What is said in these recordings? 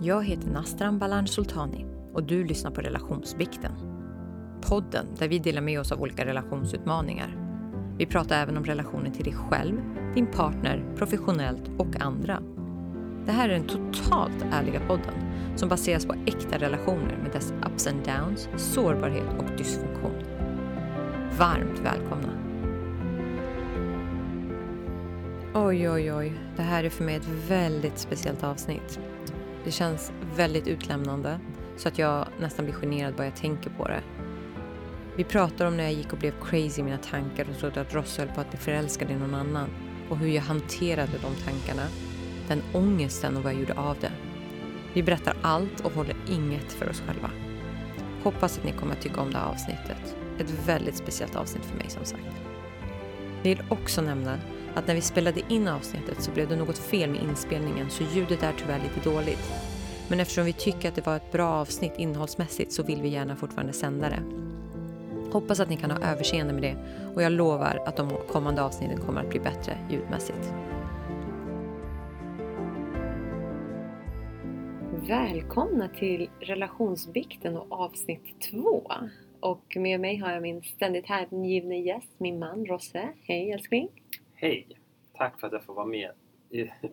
Jag heter Nastran Balan Sultani och du lyssnar på Relationsbikten. Podden där vi delar med oss av olika relationsutmaningar. Vi pratar även om relationen till dig själv, din partner, professionellt och andra. Det här är den totalt ärliga podden som baseras på äkta relationer med dess ups and downs, sårbarhet och dysfunktion. Varmt välkomna! Oj, oj, oj. Det här är för mig ett väldigt speciellt avsnitt. Det känns väldigt utlämnande så att jag nästan blir generad bara jag tänker på det. Vi pratar om när jag gick och blev crazy i mina tankar och trodde att Ross höll på att bli förälskad i någon annan och hur jag hanterade de tankarna, den ångesten och vad jag gjorde av det. Vi berättar allt och håller inget för oss själva. Hoppas att ni kommer att tycka om det här avsnittet. Ett väldigt speciellt avsnitt för mig som sagt. Jag vill också nämna att när vi spelade in avsnittet så blev det något fel med inspelningen så ljudet är tyvärr lite dåligt. Men eftersom vi tycker att det var ett bra avsnitt innehållsmässigt så vill vi gärna fortfarande sända det. Hoppas att ni kan ha överseende med det och jag lovar att de kommande avsnitten kommer att bli bättre ljudmässigt. Välkomna till relationsbikten och avsnitt två. Och med mig har jag min ständigt hängivne gäst, min man Rosse. Hej älskling! Hej! Tack för att jag får vara med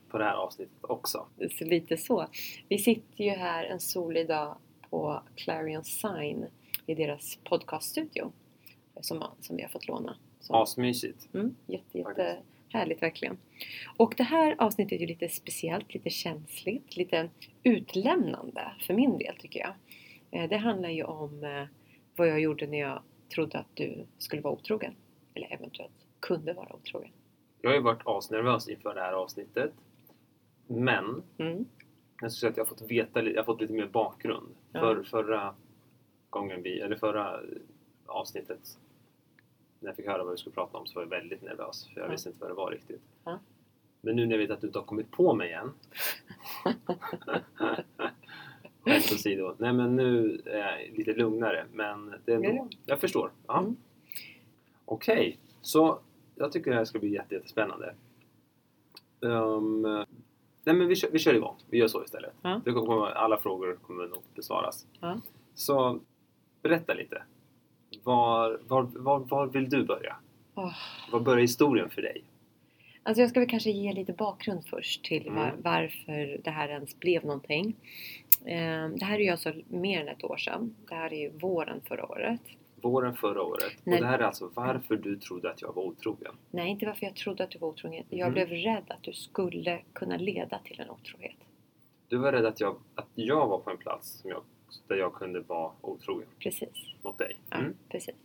på det här avsnittet också. Så lite så. Vi sitter ju här en solig dag på Clarion Sign i deras podcaststudio som, som vi har fått låna. Asmysigt! mm, jätte, jätte härligt verkligen. Och det här avsnittet är ju lite speciellt, lite känsligt, lite utlämnande för min del tycker jag. Eh, Det handlar ju om eh, vad jag gjorde när jag trodde att du skulle vara otrogen. Eller eventuellt kunde vara otrogen. Jag har ju varit asnervös inför det här avsnittet. Men Mm. jag skulle säga att jag har fått veta jag har fått lite mer bakgrund. Ja. För, förra gången vi, eller förra avsnittet när jag fick höra vad vi skulle prata om så var jag väldigt nervös för jag Ja. visste inte vad det var riktigt. Ja. Men nu när jag vet att du inte har kommit på mig än Skämt åsido. Nej men nu är jag lite lugnare men det är ändå, jag förstår. Ja. Mm. Okej, så jag tycker det här ska bli jätte, jättespännande. Um, nej men vi kör, vi kör igång. Vi gör så istället. Ja. Det kommer, alla frågor kommer nog besvaras. Ja. Så berätta lite. Var, var, var, var vill du börja? Åh. Var börjar historien för dig? Alltså jag ska väl kanske ge lite bakgrund först till var, Mm. varför det här ens blev någonting. Eh, Det här är ju alltså mer än ett år sedan. Det här är ju våren förra året. Våren förra året. Nej. Och det här är alltså varför du trodde att jag var otrogen. Nej, inte varför jag trodde att du var otrogen. Jag Mm. blev rädd att du skulle kunna leda till en otrohet. Du var rädd att jag, att jag var på en plats som jag, där jag kunde vara otrogen Precis. mot dig. Ja, Mm. precis.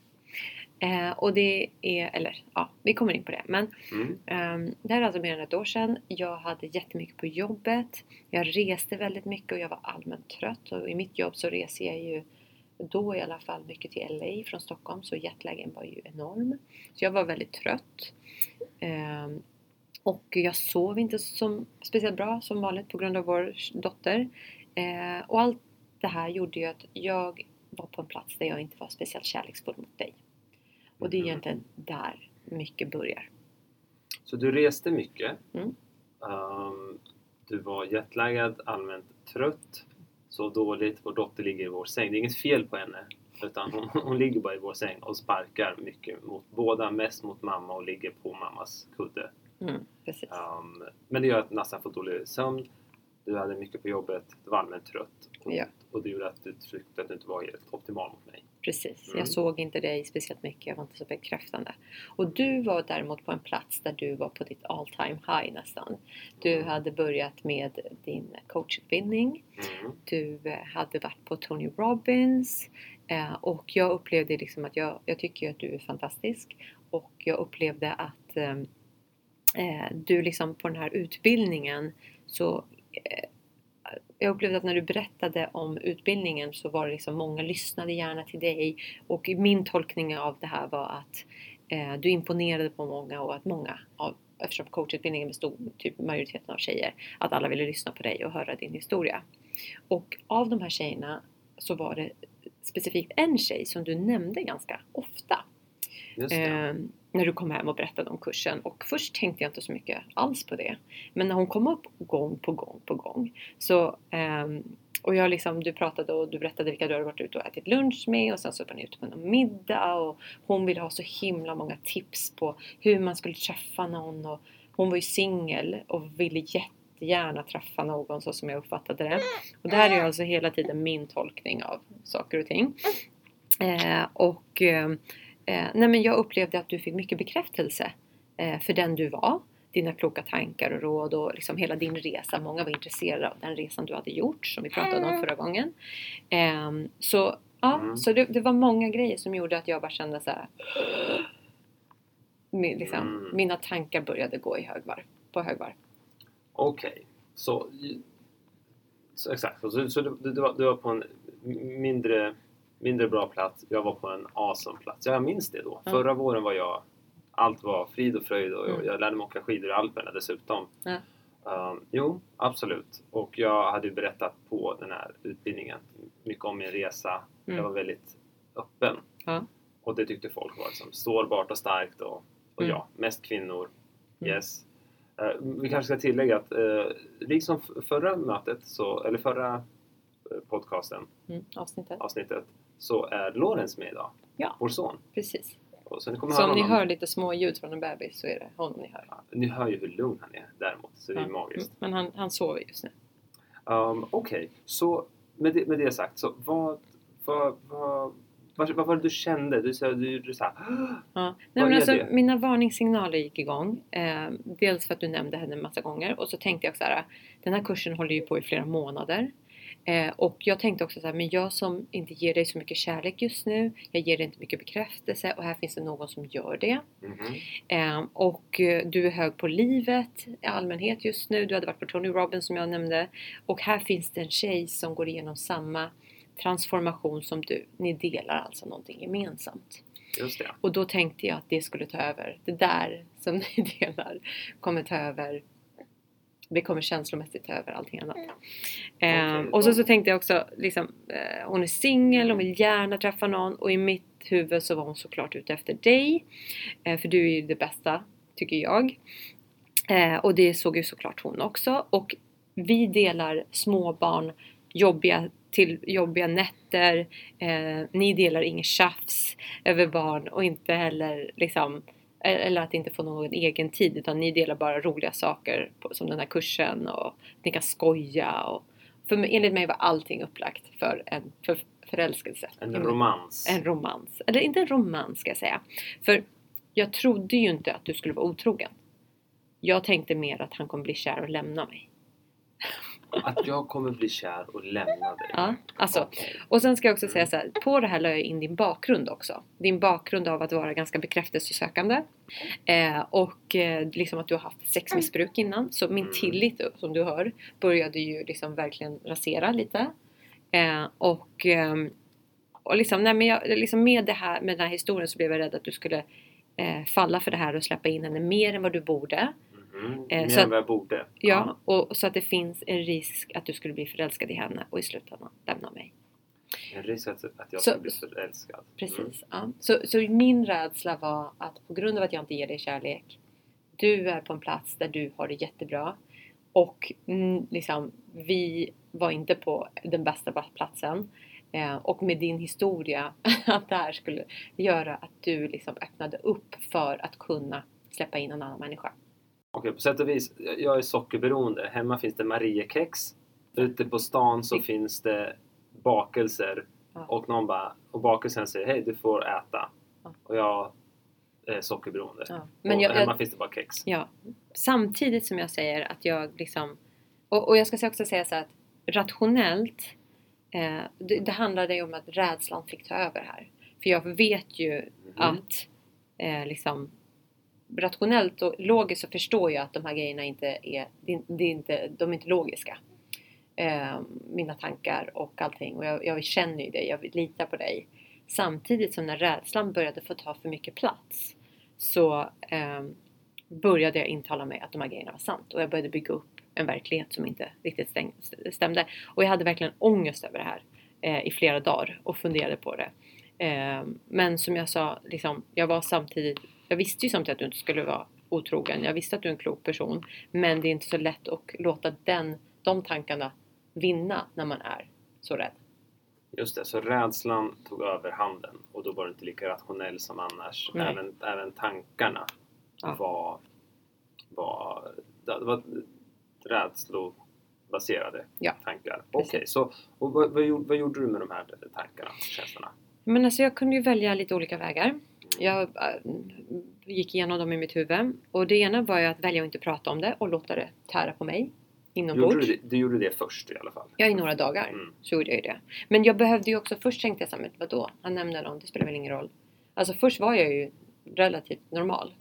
Eh, och det är, eller ja, vi kommer in på det. Men Mm. ehm, det här är alltså mer än ett år sedan. Jag hade jättemycket på jobbet. Jag reste väldigt mycket och jag var allmänt trött. Och i mitt jobb så reser jag ju då i alla fall mycket till LA från Stockholm. Så jetlagen var ju enorm. Så jag var väldigt trött. Ehm, och jag sov inte som, speciellt bra som vanligt på grund av vår dotter. Eh, och allt det här gjorde ju att jag var på en plats där jag inte var speciellt kärleksfull mot dig. Och det är Mhm. egentligen där mycket börjar. Så du reste mycket. Mm. Ehm, du var jetlaggad, allmänt trött, så dåligt. Vår dotter ligger i vår säng. Det är inget fel på henne. Utan hon, hon ligger bara i vår säng och sparkar mycket mot båda, mest mot mamma och ligger på mammas kudde. Mm. Ehm, men det gör att Nassan får dålig sömn. Du hade mycket på jobbet, du var allmänt trött. Och, Ja. och det gjorde att du tyckte att du inte var helt optimal mot mig. Precis. Mm. Jag såg inte dig speciellt mycket. Jag var inte så bekräftande. Och du var däremot på en plats där du var på ditt all time high nästan. Du Mm. hade börjat med din coachutbildning. Mm. Du eh, hade varit på Tony Robbins. Eh, och jag upplevde liksom att jag, jag tycker att du är fantastisk. Och jag upplevde att eh, eh, du liksom på den här utbildningen så jag upplevde att när du berättade om utbildningen så var det liksom många lyssnade gärna till dig och min tolkning av det här var att eh, du imponerade på många och att många av eftersom coachutbildningen bestod typ majoriteten av tjejer att alla ville lyssna på dig och höra din historia. Och av de här tjejerna så var det specifikt en tjej som du nämnde ganska ofta. Just det. När du kom hem och berättade om kursen och först tänkte jag inte så mycket alls på det. Men när hon kom upp gång på gång på gång så ehm, och jag liksom, du pratade och du berättade vilka du hade varit ute och ätit lunch med och sen så var ni ute på någon middag och hon ville ha så himla många tips på hur man skulle träffa någon och hon var ju singel och ville jättegärna träffa någon så som jag uppfattade det. Och det här är ju alltså hela tiden min tolkning av saker och ting. Eh, och eh, nej men jag upplevde att du fick mycket bekräftelse eh, för den du var dina kloka tankar och råd och liksom hela din resa. Många var intresserade av den resan du hade gjort som vi pratade om förra gången. Um, så ja, mm. så det, det, var många grejer som gjorde att jag bara kände så här. Min, liksom, mm. Mina tankar började gå i högvarv, på högvarv. Okej, okay. så, så, exakt. Så, så du, du, var, du var på en mindre, mindre bra plats. Jag var på en awesome plats. Ja, jag minns det då. Mm. Förra våren var jag allt var frid och fröjd och mm. jag lärde mig åka skidor i Alperna dessutom. Um, jo, absolut. Och jag hade ju berättat på den här utbildningen mycket om min resa. Mm. Jag var väldigt öppen. Ja. Och det tyckte folk var liksom sårbart och starkt och, och mm. ja, mest kvinnor. Mm. Yes. Uh, vi kanske ska tillägga att uh, liksom förra mötet, så, eller förra podcasten, mm, avsnittet. avsnittet, så är Lorenz med idag. Ja, vår son. Precis. Och så så om ni hör lite små ljud från en bebis så är det honom ni hör. Ja, ni hör ju hur lugn han är däremot, så det är magiskt. Men han, han sover just nu. Um, Okej, okay. så med det, med det sagt, så vad, vad, vad, vad, vad var det du kände? Du sa du, du, sa, ja. Nej, men alltså, Mina varningssignaler gick igång. Eh, dels för att du nämnde henne en massa gånger och så tänkte jag så här. Den här kursen håller ju på i flera månader. Eh, och jag tänkte också så här, men jag som inte ger dig så mycket kärlek just nu, jag ger dig inte mycket bekräftelse och här finns det någon som gör det. Mm -hmm. eh, och eh, du är hög på livet i allmänhet just nu, du hade varit på Tony Robbins som jag nämnde. Och här finns det en tjej som går igenom samma transformation som du. Ni delar alltså någonting gemensamt. Just det. Och då tänkte jag att det skulle ta över. Det där som ni delar kommer ta över det kommer känslomässigt ta över allting annat. Mm. Eh, okay, och så, så tänkte jag också, liksom, eh, hon är singel, hon vill gärna träffa någon och i mitt huvud så var hon såklart ute efter dig. Eh, för du är ju det bästa, tycker jag. Eh, och det såg ju såklart hon också. Och vi delar småbarn, jobbiga, till jobbiga nätter. Eh, ni delar inget tjafs över barn och inte heller liksom eller att inte få någon egen tid utan ni delar bara roliga saker på, som den här kursen och ni kan skoja och för enligt mig var allting upplagt för en för, förälskelse. En romans. En romans. Eller inte en romans ska jag säga. För jag trodde ju inte att du skulle vara otrogen. Jag tänkte mer att han kommer bli kär och lämna mig. Att jag kommer bli kär och lämna dig? Ja, alltså. Okay. Och sen ska jag också säga så här, på det här la jag in din bakgrund också. Din bakgrund av att vara ganska bekräftelsesökande. Eh, och eh, liksom att du har haft sexmissbruk innan. Så min mm. tillit som du hör började ju liksom verkligen rasera lite. Eh, och, ehm, och liksom, nej, men jag, liksom med, det här, med den här historien så blev jag rädd att du skulle eh, falla för det här och släppa in henne mer än vad du borde. Mm, eh, mer än vad jag borde. Ja, och så att det finns en risk att du skulle bli förälskad i henne och i slutändan lämna mig. En risk att, att jag så, skulle bli förälskad? Precis, mm. ja. Så, så min rädsla var att på grund av att jag inte ger dig kärlek du är på en plats där du har det jättebra och mm, liksom, vi var inte på den bästa platsen. Eh, och med din historia, att det här skulle göra att du liksom öppnade upp för att kunna släppa in en annan människa. Okej, på sätt och vis. Jag är sockerberoende. Hemma finns det Mariekex. Ute på stan så finns det bakelser. Ja. Och någon bara, och bakelsen säger hej du får äta. Ja. Och jag är sockerberoende. Ja. Men och jag, hemma jag, finns det bara kex. Ja. Samtidigt som jag säger att jag liksom... Och, och jag ska också säga så att rationellt eh, det, det handlade ju om att rädslan fick ta över här. För jag vet ju mm. att eh, liksom rationellt och logiskt så förstår jag att de här grejerna inte är, det är inte, de är inte logiska. Eh, mina tankar och allting och jag, jag känner ju dig, jag litar på dig. Samtidigt som när rädslan började få ta för mycket plats så eh, började jag intala mig att de här grejerna var sant och jag började bygga upp en verklighet som inte riktigt stäng, stämde. Och jag hade verkligen ångest över det här eh, i flera dagar och funderade på det. Eh, men som jag sa, liksom, jag var samtidigt jag visste ju samtidigt att du inte skulle vara otrogen. Jag visste att du är en klok person. Men det är inte så lätt att låta den, de tankarna vinna när man är så rädd. Just det, så rädslan tog över handen och då var du inte lika rationell som annars. Nej. Även, även tankarna Ja. var, var, var rädslobaserade Ja, tankar. Okej, så och vad, vad, gjorde, vad gjorde du med de här tankarna, känslorna? Men alltså jag kunde ju välja lite olika vägar. Jag äh, gick igenom dem i mitt huvud. Och det ena var ju att välja att inte prata om det och låta det tära på mig. Gjorde Inombords. du, det, du gjorde det först i alla fall? Ja, i några dagar Mm. så gjorde jag ju det. Men jag behövde ju också, först tänkte jag så här, men vadå? Han nämnde någon, det spelar väl ingen roll. Alltså först var jag ju relativt normal.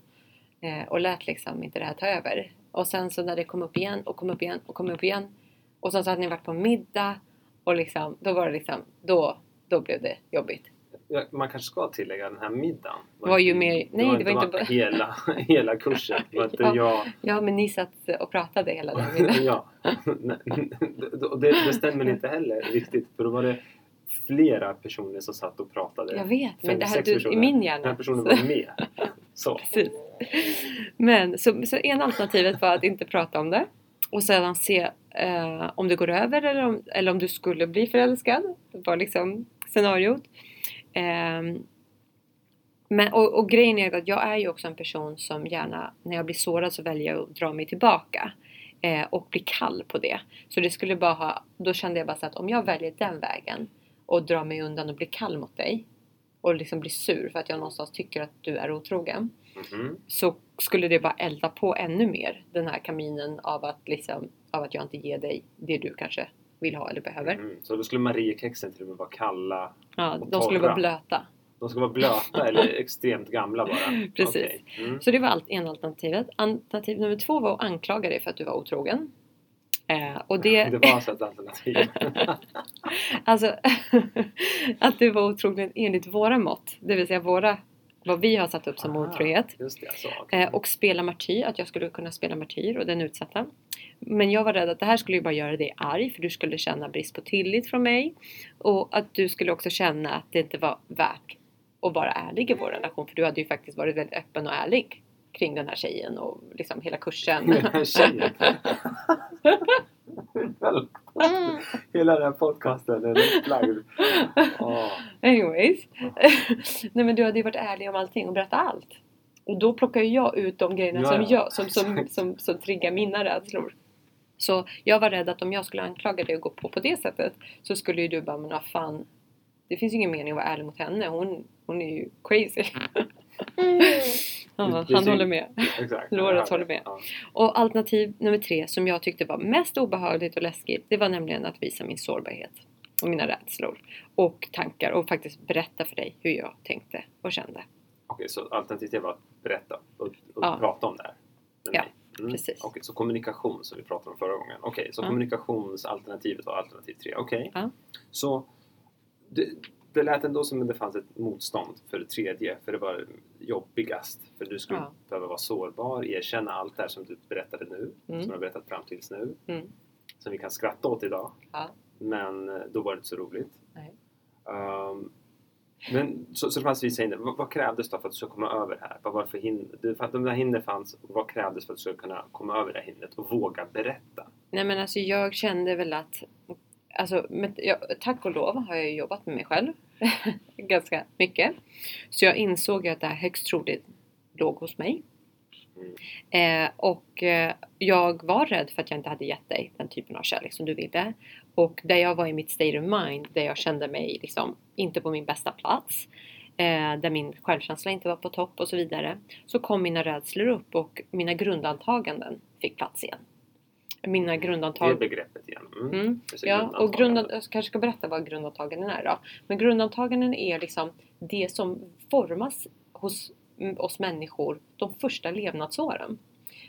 Eh, och lät liksom inte det här ta över. Och sen så när det kom upp igen och kom upp igen och kom upp igen. Och sen så hade ni varit på middag. Och liksom, då var det liksom, då, då blev det jobbigt. Man kanske ska tillägga den här middagen. Var ju mer- nej, det var inte bara- hela, hela kursen. Det var inte Ja. jag Ja, men ni satt och pratade hela den middagen. ja. Det, det, det stämmer inte heller riktigt. För då var det flera personer som satt och pratade. Jag vet, men det här du, i min Den här hjärna. personen var med. Så. Precis. Men så, så ena alternativet var att inte prata om det och sedan se eh, om det går över eller om, eller om du skulle bli förälskad. Det var liksom scenariot. Ehm, men, och, och grejen är att jag är ju också en person som gärna, när jag blir sårad så väljer jag att dra mig tillbaka. Eh, och bli kall på det. Så det skulle bara ha, då kände jag bara så att om jag väljer den vägen och drar mig undan och blir kall mot dig och liksom blir sur för att jag någonstans tycker att du är otrogen Mhm. så skulle det bara elda på ännu mer den här kaminen av att, liksom, av att jag inte ger dig det du kanske vill ha eller behöver. Mm. Så då skulle Mariekexen till och med vara kalla. Ja, Och de skulle torra. vara blöta. De ska vara blöta eller extremt gamla bara. Precis. Okej. Mm. Så det var allt, en alternativet. Alternativ nummer två var att anklaga dig för att du var otrogen. Eh, och det, Det var alltså ett alternativ. alltså att du var otrogen enligt våra mått, det vill säga våra, vad vi har satt upp som Aha, otrohet. Eh, och spela martyr, att jag skulle kunna spela martyr och den utsatta. Men jag var rädd att det här skulle ju bara göra dig arg för du skulle känna brist på tillit från mig. Och att du skulle också känna att det inte var värt att vara ärlig i vår relation för du hade ju faktiskt varit väldigt öppen och ärlig kring den här tjejen och liksom hela kursen. Tjejen. Hela den här podcasten är upplagd. Åh. Anyways. Nej men du hade ju varit ärlig om allting och berättat allt. Och då plockar ju jag ut de grejerna Ja, som, ja. jag, som, som, som, som triggar mina rädslor. Så jag var rädd att om jag skulle anklaga dig och gå på på det sättet så skulle ju du bara, men fan. Det finns ju ingen mening att vara ärlig mot henne. Hon, hon är ju crazy. Ja, Han ser- håller med. Exakt. Lorenz håller med. Ja. Och alternativ nummer tre som jag tyckte var mest obehagligt och läskigt det var nämligen att visa min sårbarhet och mina rädslor och tankar och faktiskt berätta för dig hur jag tänkte och kände. Okej, så alternativet var att berätta och, och Ja. prata om det här. Ja. Mm. precis. Okej, så kommunikation som vi pratade om förra gången. Okej, så Ja. kommunikationsalternativet var alternativ tre. Okej. Ja. Så det, det lät ändå som att det fanns ett motstånd för det tredje, för det var jobbigast. För du skulle Ja. behöva vara sårbar, erkänna allt det här som du berättade nu, Mm. som du har berättat fram tills nu, Mm. som vi kan skratta åt idag. Ja. Men eh, då var det inte så roligt. Ehm, men så, så det fanns vissa hinder. Vad, vad krävdes då för att du skulle komma över det här? Vad var för hinder? För att de där hinder fanns, vad krävdes för att du skulle kunna komma över det hindret och våga berätta? Nej men alltså jag kände väl att Alltså, med, ja, tack och lov har jag jobbat med mig själv ganska mycket. Så jag insåg att det här högst troligt låg hos mig. Mm. Eh, och eh, jag var rädd för att jag inte hade gett dig den typen av kärlek som du ville. Och där jag var i mitt state of mind, där jag kände mig liksom inte på min bästa plats. Eh, där min självkänsla inte var på topp och så vidare. Så kom mina rädslor upp och mina grundantaganden fick plats igen. Mina Det grundantag... begreppet igen. Mm. Mm. Ja, och grundan, jag kanske ska berätta vad grundantaganden är då. Men grundantaganden är liksom det som formas hos oss människor de första levnadsåren.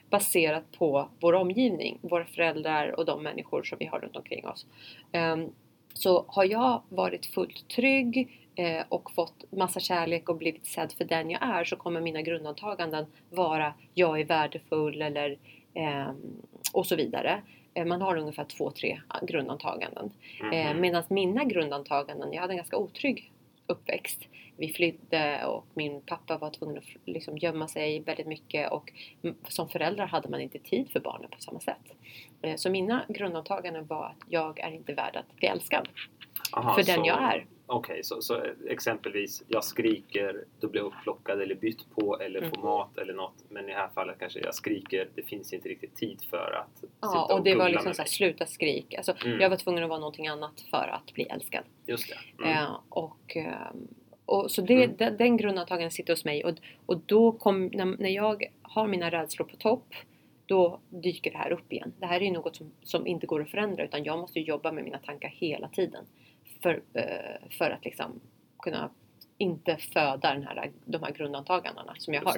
Baserat på vår omgivning, våra föräldrar och de människor som vi har runt omkring oss. Ehm, så har jag varit fullt trygg eh, och fått massa kärlek och blivit sedd för den jag är så kommer mina grundantaganden vara jag är värdefull eller och så vidare. Eh, Man har ungefär två, tre grundantaganden. Mhm. Eh, Medan mina grundantaganden, jag hade en ganska otrygg uppväxt. Vi flydde och min pappa var tvungen att liksom gömma sig väldigt mycket och som förälder hade man inte tid för barnen på samma sätt. Eh, så mina grundantaganden var att jag är inte värd att bli älskad. Aha, för den jag är. Okej, okay, så, så, exempelvis jag skriker, då blir jag upplockad eller bytt på eller mm. får mat eller något. Men i det här fallet kanske jag skriker, det finns inte riktigt tid för att Ja, och, och det var liksom såhär, sluta skrik. Alltså, mm. Jag var tvungen att vara någonting annat för att bli älskad. Just det. Mm. Eh, och, ehm, och så det, mm. den, den grundantagandet sitter hos mig och, och då kom, när, när jag har mina rädslor på topp då dyker det här upp igen. Det här är ju något som, som inte går att förändra utan jag måste jobba med mina tankar hela tiden för, eh, för att liksom kunna inte föda den här, de här grundantagandena som jag har.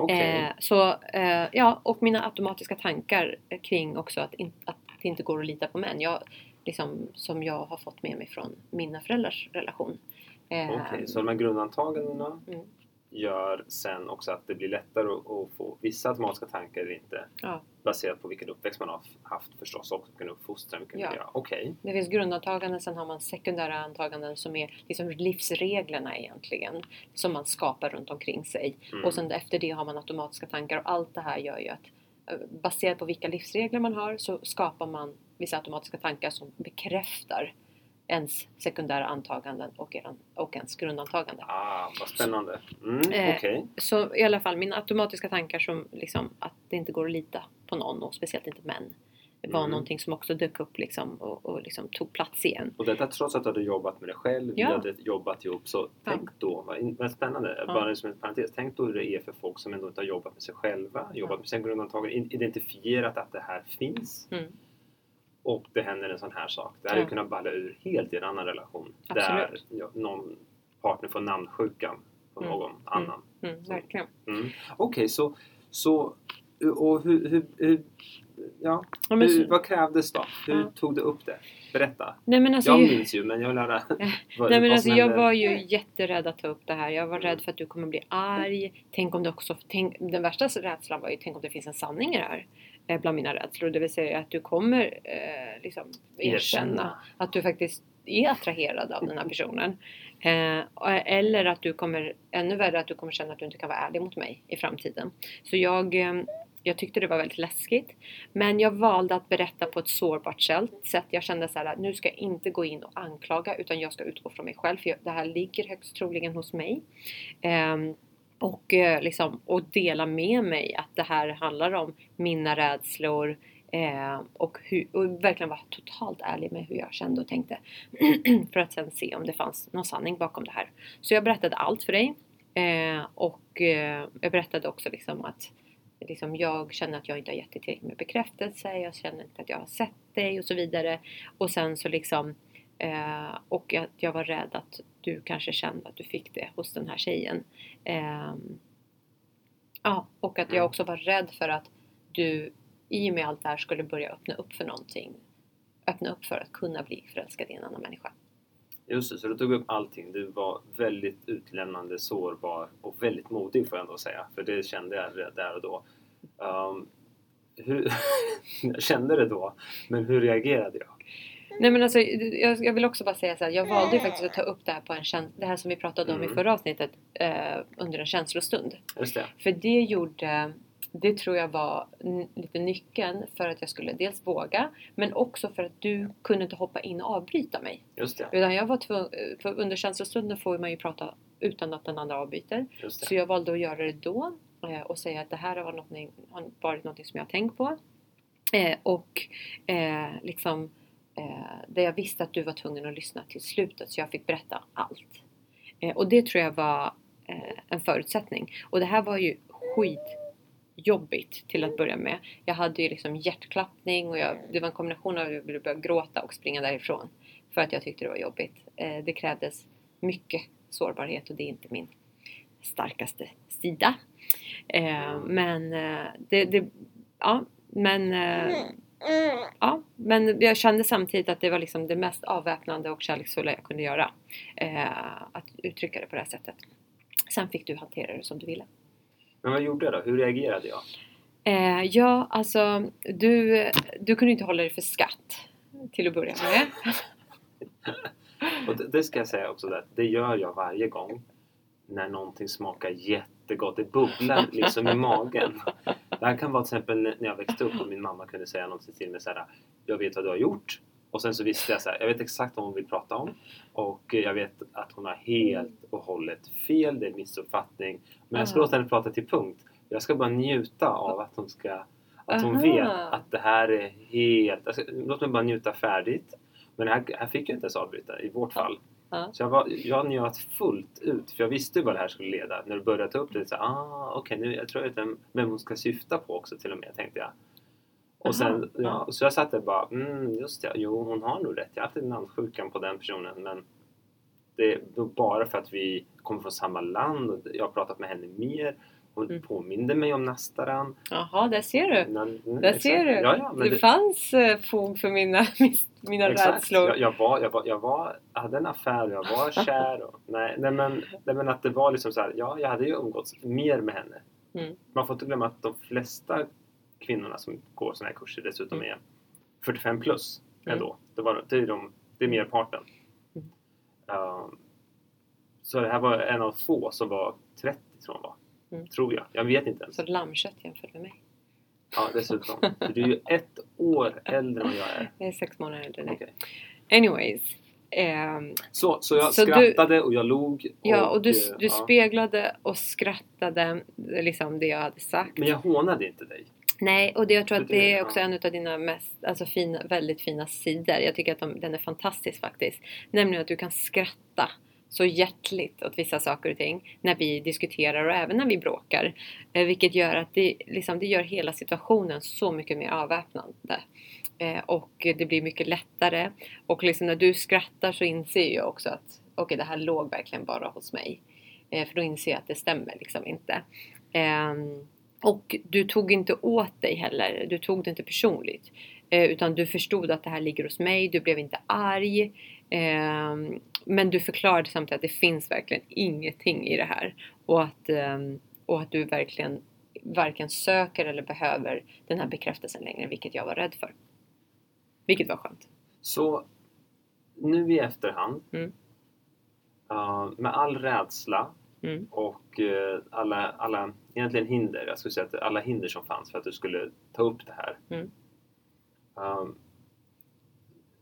Okay. Eh, så eh, ja, och mina automatiska tankar kring också att, in, att det inte går att lita på män. Jag, liksom, som jag har fått med mig från mina föräldrars relation. Okay, så de här grundantagandena mm gör sen också att det blir lättare att, få vissa automatiska tankar eller inte. Ja. Baserat på vilken uppväxt man har haft förstås och vilken uppfostran, vilken ja. miljö. Okej. Okay. Det finns grundantaganden, sen har man sekundära antaganden som är liksom livsreglerna egentligen. Som man skapar runt omkring sig. Mm. Och sen efter det har man automatiska tankar och allt det här gör ju att eh, baserat på vilka livsregler man har så skapar man vissa automatiska tankar som bekräftar ens sekundära antaganden och, eran, och ens grundantagande. Ah, vad spännande. Mm, eh, okay. Så i alla fall mina automatiska tankar som liksom att det inte går att lita på någon och speciellt inte män. Det var mm. någonting som också dök upp liksom och, och liksom tog plats igen. Och detta trots att du hade jobbat med dig själv, ja. du hade jobbat ihop. Så ja. tänk då, vad spännande, ja. bara som en parentes, tänk då hur det är för folk som ändå inte har jobbat med sig själva, jobbat med sina grundantaganden, identifierat att det här finns. Mm och det händer en sån här sak. Det hade ja. kunnat balla ur helt i en annan relation. Absolut. Där ja, någon partner får namnsjukan på mm. någon mm. annan. Mm. verkligen. Mm. Okej, okay, så, så och hur, hur, hur ja, ja hur, vad krävdes då? Hur ja. tog du upp det? Berätta. Nej, men alltså, jag minns ju men jag vill höra vad, Nej, men alltså, Jag var ju jätterädd att ta upp det här. Jag var rädd för att du kommer bli arg. Tänk om det också... Tänk, den värsta rädslan var ju tänk om det finns en sanning i det här. Eh, bland mina rädslor. Det vill säga att du kommer eh, liksom erkänna att du faktiskt är attraherad av den här personen. Eh, eller att du kommer, ännu värre, att du kommer känna att du inte kan vara ärlig mot mig i framtiden. Så jag, eh, jag tyckte det var väldigt läskigt. Men jag valde att berätta på ett sårbart sätt. Jag kände så här att nu ska jag inte gå in och anklaga utan jag ska utgå från mig själv. För det här ligger högst troligen hos mig. Ehm, och, eh, liksom, och dela med mig att det här handlar om mina rädslor eh, och, hur, och verkligen vara totalt ärlig med hur jag kände och tänkte för att sen se om det fanns någon sanning bakom det här. Så jag berättade allt för dig eh, och eh, jag berättade också liksom att liksom, jag känner att jag inte har gett dig tillräckligt med bekräftelse, jag känner inte att jag har sett dig och så vidare. Och sen så liksom Eh, och att jag var rädd att du kanske kände att du fick det hos den här tjejen. Eh, ja, och att jag mm. också var rädd för att du i och med allt det här skulle börja öppna upp för någonting. Öppna upp för att kunna bli förälskad i en annan människa. Just det, så du tog upp allting. Du var väldigt utlämnande, sårbar och väldigt modig får jag ändå säga. För det kände jag där och då. Um, hur, jag kände det då, men hur reagerade jag? Nej men alltså jag, jag vill också bara säga så här, jag valde ju faktiskt att ta upp det här på en käns- det här som vi pratade om mm. i förra avsnittet eh, under en känslostund. Just det. För det gjorde det tror jag var lite nyckeln för att jag skulle dels våga men också för att du kunde inte hoppa in och avbryta mig. Just det. Utan jag var tvungen, för under känslostunden får man ju prata utan att den andra avbryter. Så jag valde att göra det då eh, och säga att det här har varit något, har varit något som jag har tänkt på. Eh, och eh, liksom eh, där jag visste att du var tvungen att lyssna till slutet så jag fick berätta allt. Och det tror jag var en förutsättning. Och det här var ju jobbigt till att börja med. Jag hade ju liksom hjärtklappning och jag, det var en kombination av att jag ville börja gråta och springa därifrån. För att jag tyckte det var jobbigt. Eh, det krävdes mycket sårbarhet och det är inte min starkaste sida. Eh, men eh, det, det, ja, men eh, Ja, men jag kände samtidigt att det var liksom det mest avväpnande och kärleksfulla jag kunde göra. Eh, att uttrycka det på det här sättet. Sen fick du hantera det som du ville. Men vad gjorde jag då? Hur reagerade jag? Eh, ja, alltså du, du kunde inte hålla dig för skatt till att börja med. Och det, det ska jag säga också, att det gör jag varje gång när någonting smakar jättegott. Det bubblar liksom i magen. Det här kan vara till exempel när jag växte upp och min mamma kunde säga någonting till mig så här, Jag vet vad du har gjort. Och sen så visste jag så här, jag vet exakt vad hon vill prata om. Och jag vet att hon har helt och hållet fel, det är missuppfattning. Men jag ska Ah. låta henne prata till punkt. Jag ska bara njuta av att hon ska att hon Aha. vet att det här är helt... Alltså, låt mig bara njuta färdigt. Men här, här fick jag inte ens avbryta i vårt fall. Ja. Så jag, var, jag njöt fullt ut för jag visste ju vad det här skulle leda. När du började ta upp det så ah okej nu jag tror jag vet vem, vem hon ska syfta på också till och med tänkte jag. Och sen, ja, så jag satt där bara, mm just det, jo hon har nog rätt. Jag har haft namnsjukan på den personen men det är bara för att vi kommer från samma land och jag har pratat med henne mer. Hon Mm. påminde mig om Nastaran. Jaha, där ser du. Men, mm, Där exakt. ser du. Ja, ja, men det, fanns eh, fog för mina, mina Exakt. rädslor. Jag, jag, var, jag, var, jag var, hade en affär, jag var kär. Och, nej, nej, men, nej men att det var liksom så här, ja jag hade ju umgåtts mer med henne. Mm. Man får inte glömma att de flesta kvinnorna som går sådana här kurser dessutom Mm. är 45 plus Mm. ändå. Det, var, det, är de, det är merparten. Mm. Um, så det här var en av få som var 30 tror jag var. Mm. Tror jag. Jag vet inte ens. Så lammkött jämfört med mig. Ja, dessutom. Du är ju ett år äldre än jag är. Jag är sex månader äldre än dig. Okej. Anyways. ehm, Så, så jag Så du- skrattade och jag log. ja, och du, eh, du ja. speglade och skrattade liksom det jag hade sagt. Men jag hånade inte dig. Nej, och det, jag tror att det- är också en av dina mest, alltså fina, väldigt fina sidor. Jag tycker att de, den är fantastisk faktiskt. Nämligen att du kan skratta så hjärtligt åt vissa saker och ting när vi diskuterar och även när vi bråkar. Eh, vilket gör att det, liksom, det gör hela situationen så mycket mer avväpnande. Eh, och det blir mycket lättare. Och liksom när du skrattar så inser jag också att okej, det här låg verkligen bara hos mig. Eh, för då inser jag att det stämmer liksom inte. Och du tog inte åt dig heller. Du tog det inte personligt. Eh, utan du förstod att det här ligger hos mig. Du blev inte arg. Ehm, men du förklarade samtidigt att det finns verkligen ingenting i det här. Och att, ehm, och att du verkligen varken söker eller behöver den här bekräftelsen längre. Vilket jag var rädd för. Vilket var skönt. Så nu i efterhand, Mm. eh, med all rädsla Mm. och eh, alla, alla egentligen hinder, jag skulle säga att alla hinder som fanns för att du skulle ta upp det här. Mm. Eh,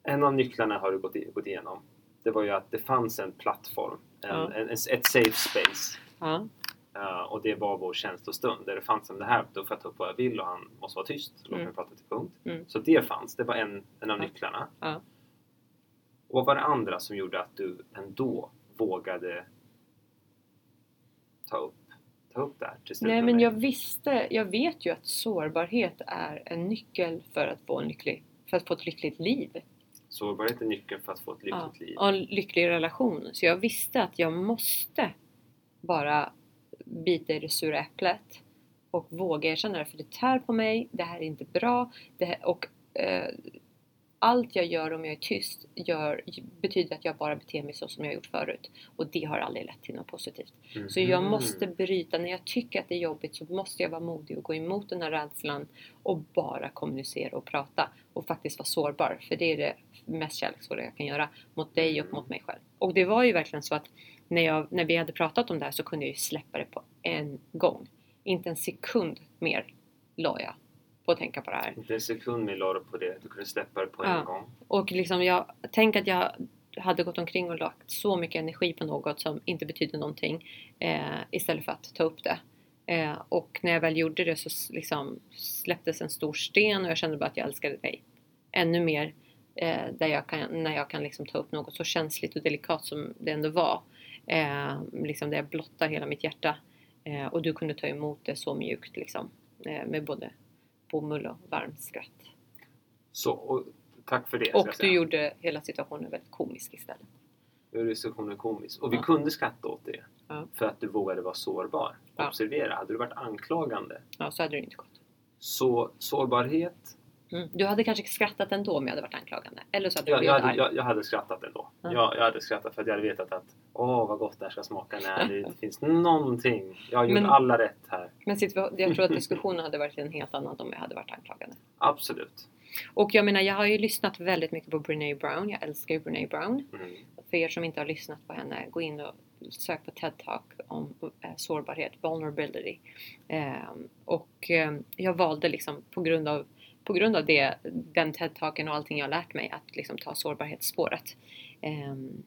en av nycklarna har du gått, i, gått igenom. Det var ju att det fanns en plattform, en, Ja. en, ett safe space. Ja. Eh, och det var vår känslostund där det fanns som det här, då får jag ta upp vad jag vill och han måste vara tyst. Låt mig Mm. prata till punkt. Mm. Så det fanns, det var en, en av Ja. nycklarna. Ja. Och vad var det andra som gjorde att du ändå vågade ta upp, ta upp det här till slut Nej men jag visste, jag vet ju att sårbarhet är en nyckel för att få en lycklig, för att få ett lyckligt liv. Sårbarhet är nyckeln för att få ett lyckligt Ja, liv. och en lycklig relation. Så jag visste att jag måste bara bita i det sura äpplet och våga erkänna det. För det tär på mig, det här är inte bra. Det här, och eh, allt jag gör om jag är tyst gör, betyder att jag bara beter mig så som jag gjort förut. Och det har aldrig lett till något positivt. Så jag Mhm. måste bryta, när jag tycker att det är jobbigt så måste jag vara modig och gå emot den här rädslan och bara kommunicera och prata och faktiskt vara sårbar. För det är det mest kärleksfulla jag kan göra mot dig och Mm. mot mig själv. Och det var ju verkligen så att när, jag, när vi hade pratat om det här så kunde jag ju släppa det på en gång. Inte en sekund mer la jag att tänka på det här. Inte en sekund mer la du på det. Du kunde släppa det på Ja. en gång. Och liksom jag, tänk att jag hade gått omkring och lagt så mycket energi på något som inte betyder någonting eh, istället för att ta upp det. Eh, och när jag väl gjorde det så liksom släpptes en stor sten och jag kände bara att jag älskade dig ännu mer. Eh, där jag kan, när jag kan liksom ta upp något så känsligt och delikat som det ändå var. Eh, liksom där jag blottar hela mitt hjärta. Eh, och du kunde ta emot det så mjukt liksom. Eh, med både bomull och varmt skratt. Så, och tack för det. Och jag du säga. gjorde hela situationen väldigt komisk istället. Nu gjorde situationen komisk. Och vi Ja. kunde skratta åt det. Ja. För att du vågade vara sårbar. Observera, hade du varit anklagande. Ja, så hade det inte gått. Så sårbarhet. Mm. Du hade kanske skrattat ändå om jag hade varit anklagande. Eller så hade du Jag, jag, hade, jag, jag hade skrattat ändå. Ja. Jag, jag hade skrattat för att jag hade vetat att åh vad gott det här ska smaka när det inte finns någonting. Jag har gjort Men- alla rätt här. Men jag tror att diskussionen hade varit en helt annan om jag hade varit anklagande. Absolut. Och jag menar, jag har ju lyssnat väldigt mycket på Brené Brown. Jag älskar ju Brené Brown. Mm. För er som inte har lyssnat på henne, gå in och sök på TED Talk om eh, sårbarhet, vulnerability. Ehm, och ehm, jag valde liksom på grund av, på grund av det, den TED Talken och allting jag har lärt mig att liksom ta sårbarhetsspåret. Ehm,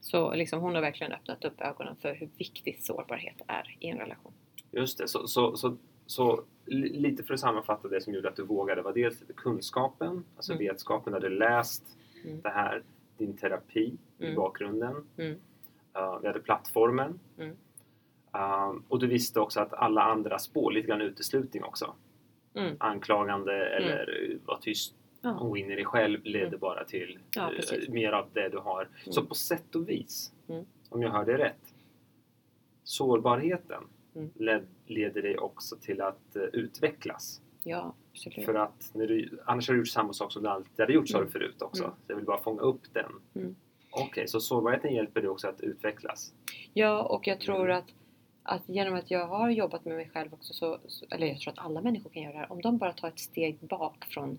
så liksom hon har verkligen öppnat upp ögonen för hur viktigt sårbarhet är i en relation. Just det, så, så, så, så li- lite för att sammanfatta det som gjorde att du vågade var dels kunskapen, alltså Mm. vetskapen, när du läst Mm. det här, din terapi i Mm. bakgrunden. Mm. Uh, vi hade plattformen. Um, och du visste också att alla andra spår, lite grann uteslutning också. Mm. Anklagande eller uh, var tyst Ja. och in i dig själv ledde Mm. bara till Ja, uh, precis. mer av det du har. Så Mm. på sätt och vis, Mm. om jag hörde rätt, sårbarheten Mm. led, leder dig också till att uh, utvecklas. Ja, absolut. För att när du, annars har du gjort samma sak som du alltid hade gjort sa du Mm. förut också. Mm. Så jag vill bara fånga upp den. Mm. Okej, så sårbarheten hjälper dig också att utvecklas. Ja, och jag tror Mm. att, att genom att jag har jobbat med mig själv också, så, så, eller jag tror att alla människor kan göra det här, om de bara tar ett steg bak från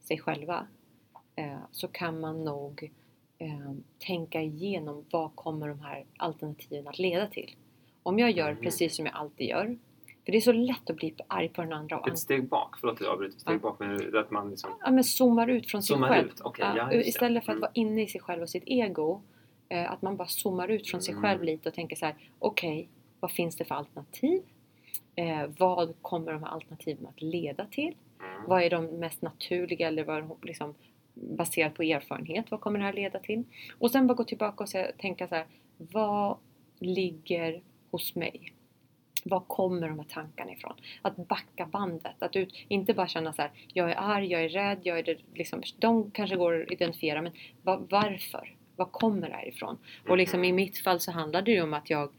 sig själva eh, så kan man nog eh, tänka igenom vad kommer de här alternativen att leda till. Om jag gör Mm. precis som jag alltid gör, för det är så lätt att bli arg på den andra och Ett steg bak, förlåt att jag avbryter. Steg bak, men att man liksom ja, men zoomar ut från sig själv. ut. Okej, Ja, istället för att Mm. vara inne i sig själv och sitt ego. Eh, att man bara zoomar ut från sig Mm. själv lite och tänker så här: okej, vad finns det för alternativ? Eh, vad kommer de här alternativen att leda till? Mm. Vad är de mest naturliga eller vad liksom baserat på erfarenhet? Vad kommer det här leda till? Och sen bara gå tillbaka och se, tänka så här: vad ligger hos mig? Var kommer de här tankarna ifrån? Att backa bandet. Att ut, inte bara känna så här, jag är arg, jag är rädd, jag är det, liksom, de kanske går att identifiera, men va, varför? Var kommer det här ifrån? Och liksom i mitt fall så handlade det ju om att jag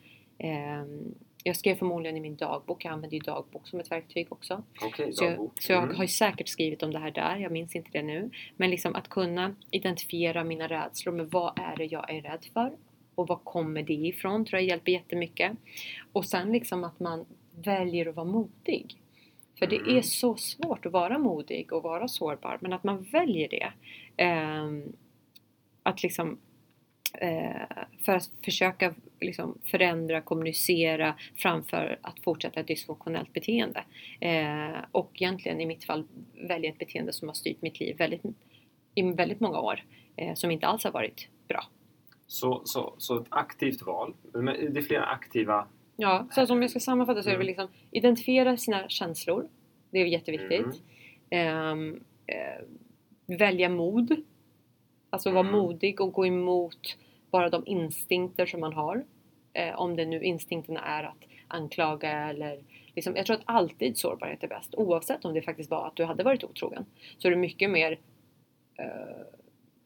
jag skrev förmodligen i min dagbok, jag använder ju dagbok som ett verktyg också. Okej, Så jag, så jag Mm. har ju säkert skrivit om det här där, jag minns inte det nu. Men liksom att kunna identifiera mina rädslor, men vad är det jag är rädd för? Och var kommer det ifrån? tror jag hjälper jättemycket. Och sen liksom att man väljer att vara modig. För det Mm. är så svårt att vara modig och vara sårbar, men att man väljer det. Ehm, att liksom eh, för att försöka liksom förändra, kommunicera framför att fortsätta ett dysfunktionellt beteende. Eh, och egentligen i mitt fall välja ett beteende som har styrt mitt liv väldigt, i väldigt många år. Eh, som inte alls har varit bra. Så, så, så ett aktivt val. Men det är flera aktiva... Ja, så som jag ska sammanfatta så är det Mm. väl liksom identifiera sina känslor. Det är jätteviktigt. Mm. Ehm, eh, välja mod. Alltså vara Mm. modig och gå emot bara de instinkter som man har. Eh, om det nu instinkterna är att anklaga eller liksom, jag tror att alltid sårbarhet är bäst. Oavsett om det faktiskt var att du hade varit otrogen. Så är det mycket mer eh,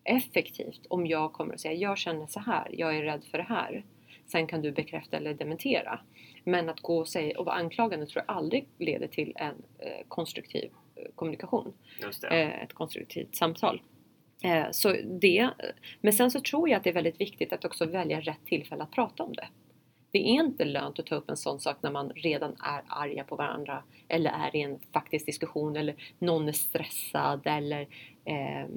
effektivt om jag kommer att säga jag känner så här, jag är rädd för det här. Sen kan du bekräfta eller dementera. Men att gå och, säga, och vara anklagande tror jag aldrig leder till en eh, konstruktiv eh, kommunikation. Eh, ett konstruktivt samtal. Eh, så det, men sen så tror jag att det är väldigt viktigt att också välja rätt tillfälle att prata om det. Det är inte lönt att ta upp en sån sak när man redan är arga på varandra eller är i en faktisk diskussion eller någon är stressad eller eh,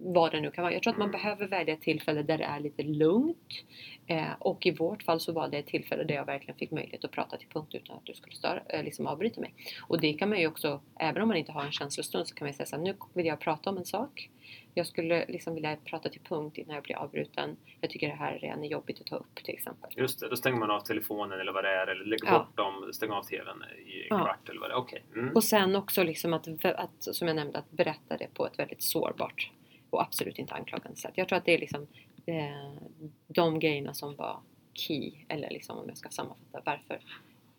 vad det nu kan vara. Jag tror att man behöver välja ett tillfälle där det är lite lugnt eh, och i vårt fall så var det ett tillfälle där jag verkligen fick möjlighet att prata till punkt utan att du skulle störa, eh, liksom avbryta mig. Och det kan man ju också, även om man inte har en känslostund så kan man säga så här, nu vill jag prata om en sak. Jag skulle liksom vilja prata till punkt innan jag blir avbruten. Jag tycker det här redan är jobbigt att ta upp till exempel. Just det, då stänger man av telefonen eller vad det är eller lägger Ja. bort dem, stänger av TVn i en Ja. kvart eller vad det är. Okej. Mm. Och sen också liksom att, att, som jag nämnde, att berätta det på ett väldigt sårbart och absolut inte anklagande sätt. Jag tror att det är liksom eh, de grejerna som var key, eller liksom om jag ska sammanfatta varför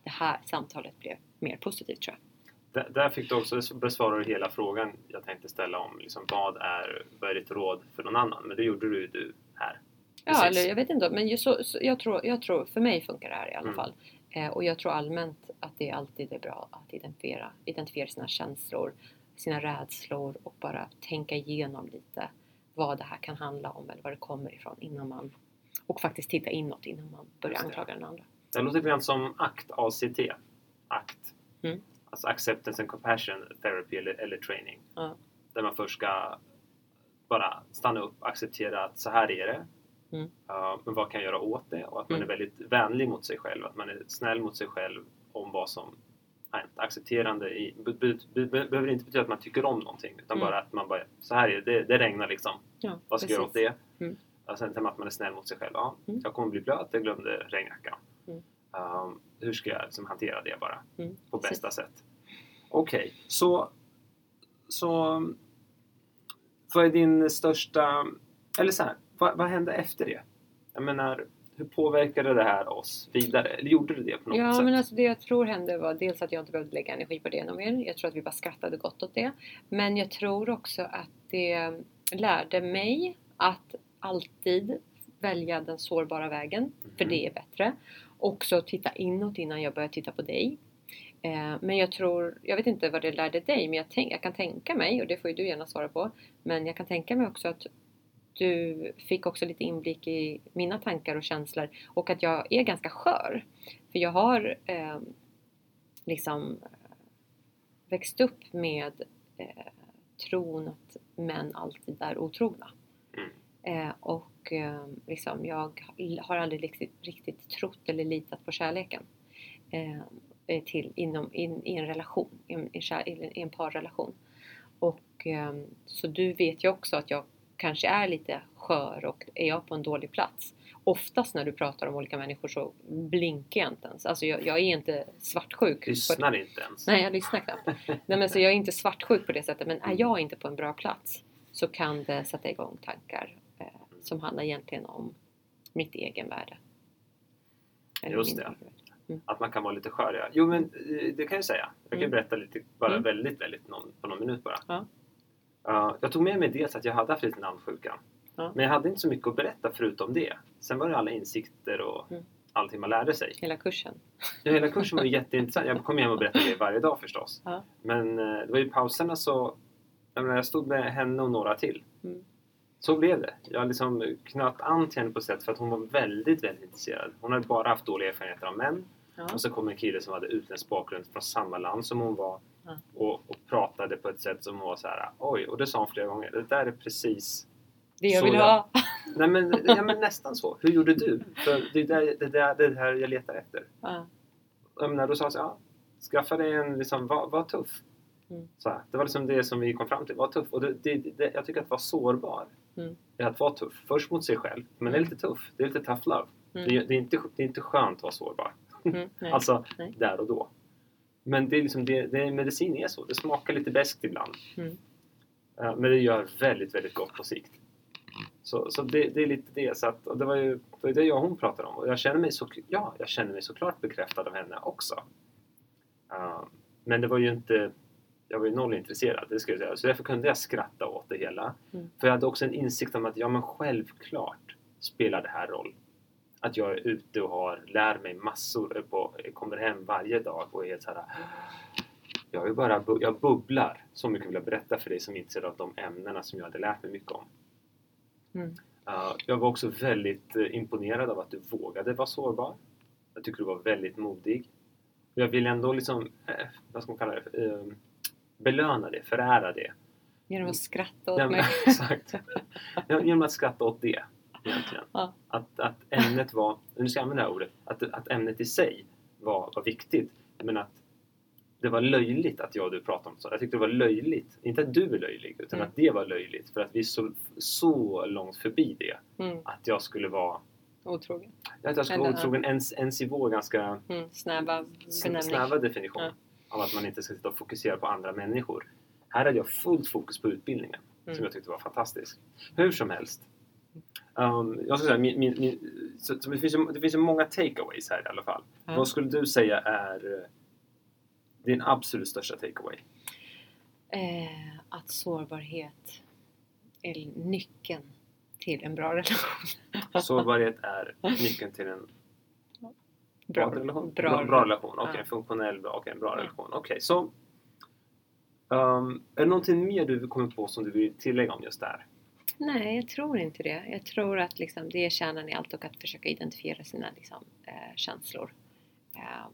det här samtalet blev mer positivt tror jag. Där, där fick du också besvara hela frågan jag tänkte ställa om liksom, vad, är, vad är ditt råd för någon annan? Men det gjorde du, du här. Ja, eller jag vet inte. Men ju så, så, jag, tror, jag tror, för mig funkar det här i alla Mm. fall. Eh, och jag tror allmänt att det alltid är bra att identifiera, identifiera sina känslor, sina rädslor och bara tänka igenom lite vad det här kan handla om eller var det kommer ifrån innan man och faktiskt titta inåt innan man börjar Just anklaga den andra. Det låter lite grann som ACT, ACT. ACT. Mm. Alltså Acceptance and Compassion Therapy eller, eller Training. Ja. där man först ska bara stanna upp, acceptera att så här är det. Mm. Uh, men vad kan jag göra åt det? Och att man Mm. är väldigt vänlig mot sig själv, att man är snäll mot sig själv om vad som hänt. Accepterande i, be, be, be, behöver inte betyda att man tycker om någonting utan Mm. bara att man bara, så här är det, det, det regnar liksom. Ja, Vad ska jag göra åt det? Mm. Och sen att man är snäll mot sig själv. Ja, Mm. Jag kommer bli blöt, jag glömde regnjackan. Mm. Um, hur ska jag liksom hantera det bara Mm. på bästa sätt? Okej, så, så vad är din största, eller så här, vad, vad hände efter det? Jag menar, hur påverkade det här oss vidare? Eller gjorde det det på något Ja, sätt? men alltså det jag tror hände var dels att jag inte behövde lägga energi på det ännu mer. Jag tror att vi bara skrattade gott åt det. Men jag tror också att det lärde mig att alltid välja den sårbara vägen, för Mhm. det är bättre. Också titta inåt innan jag börjar titta på dig. Eh, men jag tror, jag vet inte vad det lärde dig, men jag, tänk, jag kan tänka mig, och det får ju du gärna svara på, men jag kan tänka mig också att du fick också lite inblick i mina tankar och känslor och att jag är ganska skör. För jag har eh, liksom växt upp med eh, tron att män alltid är otrogna. Mm. Eh, och eh, liksom, jag har aldrig riktigt, riktigt trott eller litat på kärleken. Eh, eh, till, inom, in, i en relation, i en, i en, parrelation. Och eh, så du vet ju också att jag kanske är lite skör och är jag på en dålig plats. Oftast när du pratar om olika människor så blinkar jag inte ens. Alltså jag, jag är inte svartsjuk. Lyssnar inte ens. Nej, jag lyssnar knappt. Nej, men så jag är inte svartsjuk på det sättet. Men är jag inte på en bra plats så kan det sätta igång tankar som handlar egentligen om mitt egenvärde. Eller Just det. egenvärde. Att man kan vara lite skör, ja. Jo, men eh, det kan jag säga. Jag kan Mm. berätta lite, bara Mm. väldigt, väldigt någon, på någon minut bara. Ja. Uh, jag tog med mig dels att jag hade haft lite namnsjukan. Ja. Men jag hade inte så mycket att berätta förutom det. Sen var det alla insikter och Mm. allting man lärde sig. Hela kursen. Ja, hela kursen var jätteintressant. Jag kom hem och berättade det varje dag förstås. Ja. Men eh, det var ju pauserna så... Jag, menar, jag stod med henne och några till. Mm. Så blev det. Jag liksom knöt an till henne på sätt för att hon var väldigt, väldigt intresserad. Hon hade bara haft dåliga erfarenheter av män. Ja. Och så kom en kille som hade utländsk bakgrund från samma land som hon var. Ja. Och, och pratade på ett sätt som var så här. Oj, och det sa hon flera gånger. Det där är precis... Det jag vill jag- ha. Nej men, ja, men nästan så. Hur gjorde du? För det är där, det, där, det här jag letar efter. Ja. Jag menar, då sa jag så här, ja, skaffa dig en, liksom, var, var tuff. Mm. Så här, det var liksom det som vi kom fram till, var tuff. Och det, det, det, jag tycker att vara sårbar Mm. att vara tuff. Först mot sig själv, men det är lite tuff. Det är lite tough love. Mm. Det, är- det, är inte, det är inte skönt att vara sårbar. Mm. Nej. Alltså, Nej. där och då. Men det är liksom, det, det, medicin är så. Det smakar lite beskt ibland. Mm. Eh, Men det gör väldigt, väldigt gott på sikt. Så, så det, det är lite det. Så att, och det var ju det, var det jag och hon pratade om. Och jag känner mig, så, ja, jag känner mig såklart bekräftad av henne också. Eh, men det var ju inte... Jag var ju noll intresserad, det ska jag säga. Så därför kunde jag skratta åt det hela. Mm. För jag hade också en insikt om att ja, men självklart spelar det här roll. Att jag är ute och har, lär mig massor, på, kommer hem varje dag och är helt så här. Jag, är bara, bu- jag bubblar. Så mycket vill jag berätta för dig som är intresserad av de ämnena som jag hade lärt mig mycket om. Mm. Uh, jag var också väldigt eh, imponerad av att du vågade vara sårbar. Jag tycker du var väldigt modig. Jag vill ändå liksom, eh, vad ska man kalla det, eh, belöna det, förära det. Genom att skratta åt Ja, mig. exakt. Genom att skratta åt det egentligen. Ja. Att, att ämnet var, nu ska jag använda det här ordet, att, att ämnet i sig var, var viktigt. Men att det var löjligt att jag och du pratade om så. Jag tyckte det var löjligt. Inte att du är löjlig, utan Mm. att det var löjligt. För att vi är så, så långt förbi det. Mm. Att jag skulle vara, Otrogen. att jag skulle vara otrogen ens, ens i vår ganska Mm. Snäva benämning. snäva definition. Ja. Av att man inte ska sitta och fokusera på andra människor. Här hade jag fullt fokus på utbildningen. Mm. Som jag tyckte var fantastisk. Hur som helst. Um, jag ska säga, min, min, min, så, så det, finns ju, det finns ju många takeaways här i alla fall. Ja. Vad skulle du säga är eh, din absolut största takeaway? Eh, att sårbarhet är nyckeln till en bra relation. Sårbarhet är nyckeln till en Bra, bra relation. bra, bra, bra relation. Okej, Ja. en funktionell, bra, okej, en bra Ja. relation. Okej, så um, är det någonting mer du kommer på som du vill tillägga om just det här? Nej, jag tror inte det. Jag tror att liksom, det är kärnan i allt och att försöka identifiera sina liksom, eh, känslor. Eh,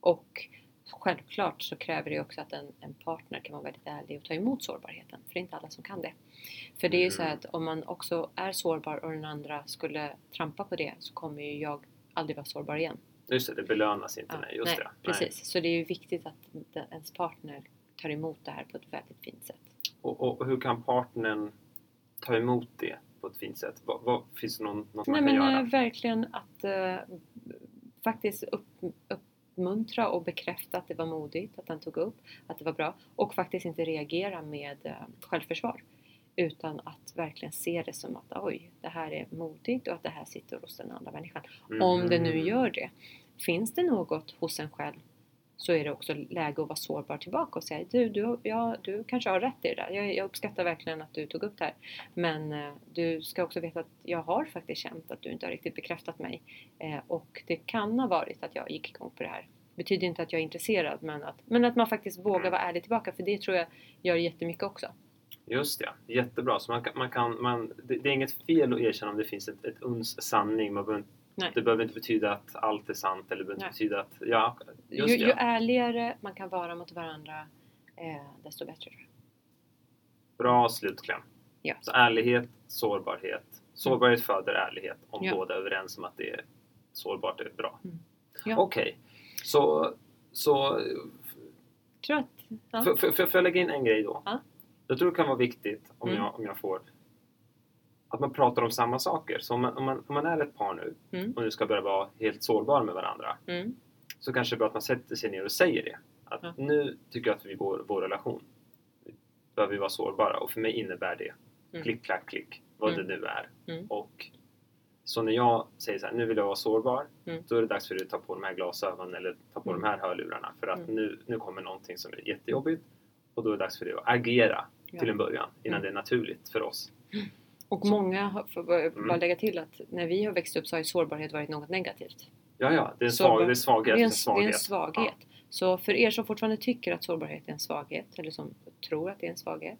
och självklart så kräver det också att en, en partner kan vara väldigt ärlig och ta emot sårbarheten. För det är inte alla som kan det. För det är ju så Mm. att om man också är sårbar och den andra skulle trampa på det så kommer ju jag aldrig vara sårbar igen. Just det, det belönas inte. Ja, nej, just det. precis. Så det är ju viktigt att ens partner tar emot det här på ett väldigt fint sätt. Och, och hur kan partnern ta emot det på ett fint sätt? Vad, vad, finns det någon, något Nej man kan men göra? eh, verkligen att eh, faktiskt upp, uppmuntra och bekräfta att det var modigt, att han tog upp, att det var bra och faktiskt inte reagera med eh, självförsvar utan att verkligen se det som att oj, det här är modigt och att det här sitter hos den andra människan. Om det nu Mm. gör det. Finns det något hos en själv så är det också läge att vara sårbar tillbaka och säga du, du, ja, du kanske har rätt i det där. Jag, jag uppskattar verkligen att du tog upp det här. Men eh, du ska också veta att jag har faktiskt känt att du inte har riktigt bekräftat mig. Eh, och det kan ha varit att jag gick igång på det här. Betyder inte att jag är intresserad men att, men att man faktiskt vågar Mm. vara ärlig tillbaka för det tror jag gör jättemycket också. Just det, jättebra. Så man kan, man kan, man, det, det är inget fel att erkänna om det finns ett, ett uns sanning. Man behöver, Nej. det behöver inte betyda att allt är sant eller det behöver inte betyda att... Ja, Ju, just ju det. ärligare man kan vara mot varandra eh, desto bättre. Bra slutkläm. Ja. Så ärlighet, sårbarhet. Sårbarhet föder ärlighet om Ja. båda är överens om att det är sårbart är bra. Mm. Ja. Okej, så, så Tror att, ja. Får jag lägga in en grej då? Ja. Jag tror det kan vara viktigt om, Mm. jag, om jag får att man pratar om samma saker. Så om man, om man, om man är ett par nu Mm. och nu ska börja vara helt sårbara med varandra Mm. så kanske det är bra att man sätter sig ner och säger det. Att Ja. nu tycker jag att vi går vår relation behöver vi vara sårbara och för mig innebär det Mm. klick, klack, klick vad Mm. det nu är. Mm. Och så när jag säger så här, nu vill jag vara sårbar, Mm. då är det dags för dig att ta på de här glasögonen eller ta på Mm. de här hörlurarna för att Mm. nu, nu kommer någonting som är jättejobbigt och då är det dags för dig att agera. Till en början innan det är naturligt för oss. Och många, har- får bara Mm. bara lägga till att när vi har växt upp så har ju sårbarhet varit något negativt. Ja, ja, det är en, svag, det är svaghet. Det är en, en det är svaghet. en svaghet. Så för er som fortfarande tycker att sårbarhet är en svaghet, eller som tror att det är en svaghet,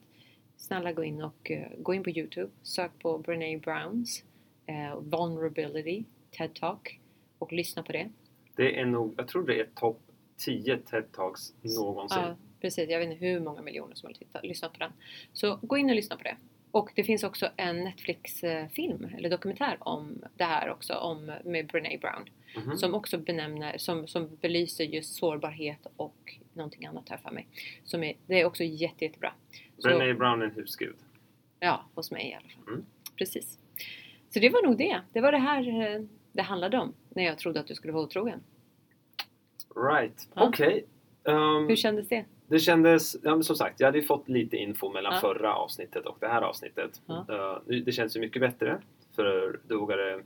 snälla gå in och eh, gå in på Youtube, sök på Brené Browns eh, Vulnerability TED Talk och lyssna på det. Det är nog, jag tror det är topp 10 TED-talks någonsin. Ja, precis. Jag vet inte hur många miljoner som har tittat, lyssnat på den. Så gå in och lyssna på det. Och det finns också en Netflix-film, eller dokumentär om det här också, om, med Brené Brown. Mhm. Som också benämner, som, som belyser just sårbarhet och någonting annat här för mig. Som är, det är också jätte, jättebra. Brené Brown är en husgud. Ja, hos mig i alla fall. Mm. Precis. Så det var nog det. Det var det här eh, det handlade om när jag trodde att du skulle vara otrogen. Right, Ja. okej. Ehm, Hur kändes det? Det kändes, ja, som sagt, jag hade ju fått lite info mellan Ja. förra avsnittet och det här avsnittet. Ja. Nu- det känns ju mycket bättre för du vågade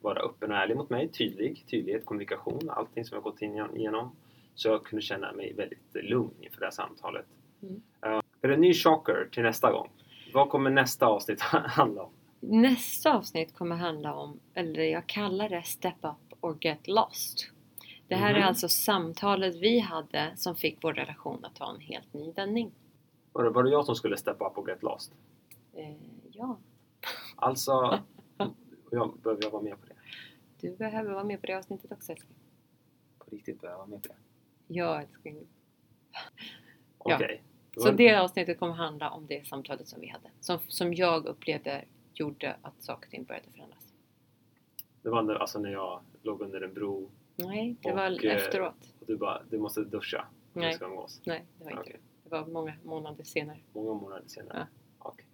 vara öppen och ärlig mot mig, tydlig, tydlighet, kommunikation, allting som jag gått igenom. Så jag kunde känna mig väldigt lugn inför det här samtalet. Mm. Eh, är det en ny chocker till nästa gång? Vad kommer nästa avsnitt handla om? Nästa avsnitt kommer handla om, eller jag kallar det Step Up or Get Lost. Det här är Mhm. alltså samtalet vi hade som fick vår relation att ta en helt ny vändning. Var det, var det jag som skulle step up och get lost? Eh, ja, Alltså, jag, behöver jag vara med på det? du behöver vara med på det avsnittet också älskling. På riktigt behöver jag vara med på det? Ja älskling. Okej. Så det avsnittet kommer handla om det samtalet som vi hade. Som, som jag upplevde gjorde att saker och ting började förändras. Det var alltså när jag låg under en bro Nej, det Och, var eh, efteråt. och du bara, du måste duscha Nej, ska umgås. nej, det var inte Okej. det. Det var många månader senare. Många månader senare. Okej.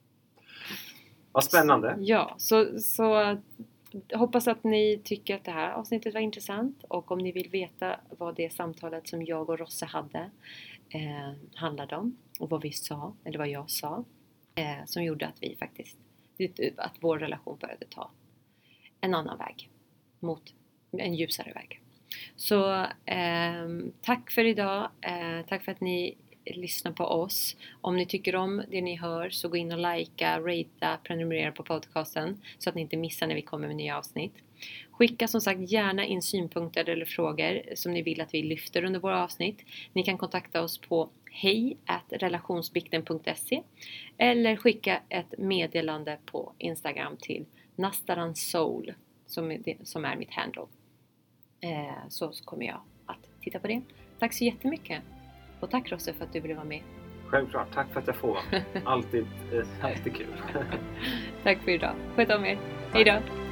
Vad spännande. Ja, så, så hoppas att ni tycker att det här avsnittet var intressant och om ni vill veta vad det samtalet som jag och Rosse hade eh, handlade om och vad vi sa, eller vad jag sa, eh, som gjorde att vi faktiskt, att vår relation började ta en annan väg mot en ljusare väg. Så eh, tack för idag. Eh, tack för att ni lyssnar på oss. Om ni tycker om det ni hör så gå in och likea, ratea, prenumerera på podcasten så att ni inte missar när vi kommer med nya avsnitt. Skicka som sagt gärna in synpunkter eller frågor som ni vill att vi lyfter under våra avsnitt. Ni kan kontakta oss på hej relationsbikten.se eller skicka ett meddelande på Instagram till Nastaran som är, som är mitt handle. Eh, så, kommer jag att titta på det Tack så jättemycket. Och tack Rosse för att du ville vara med. Självklart. Tack för att jag får vara med. Alltid, eh, alltid kul. tack för idag. Sköt om er. Hej då.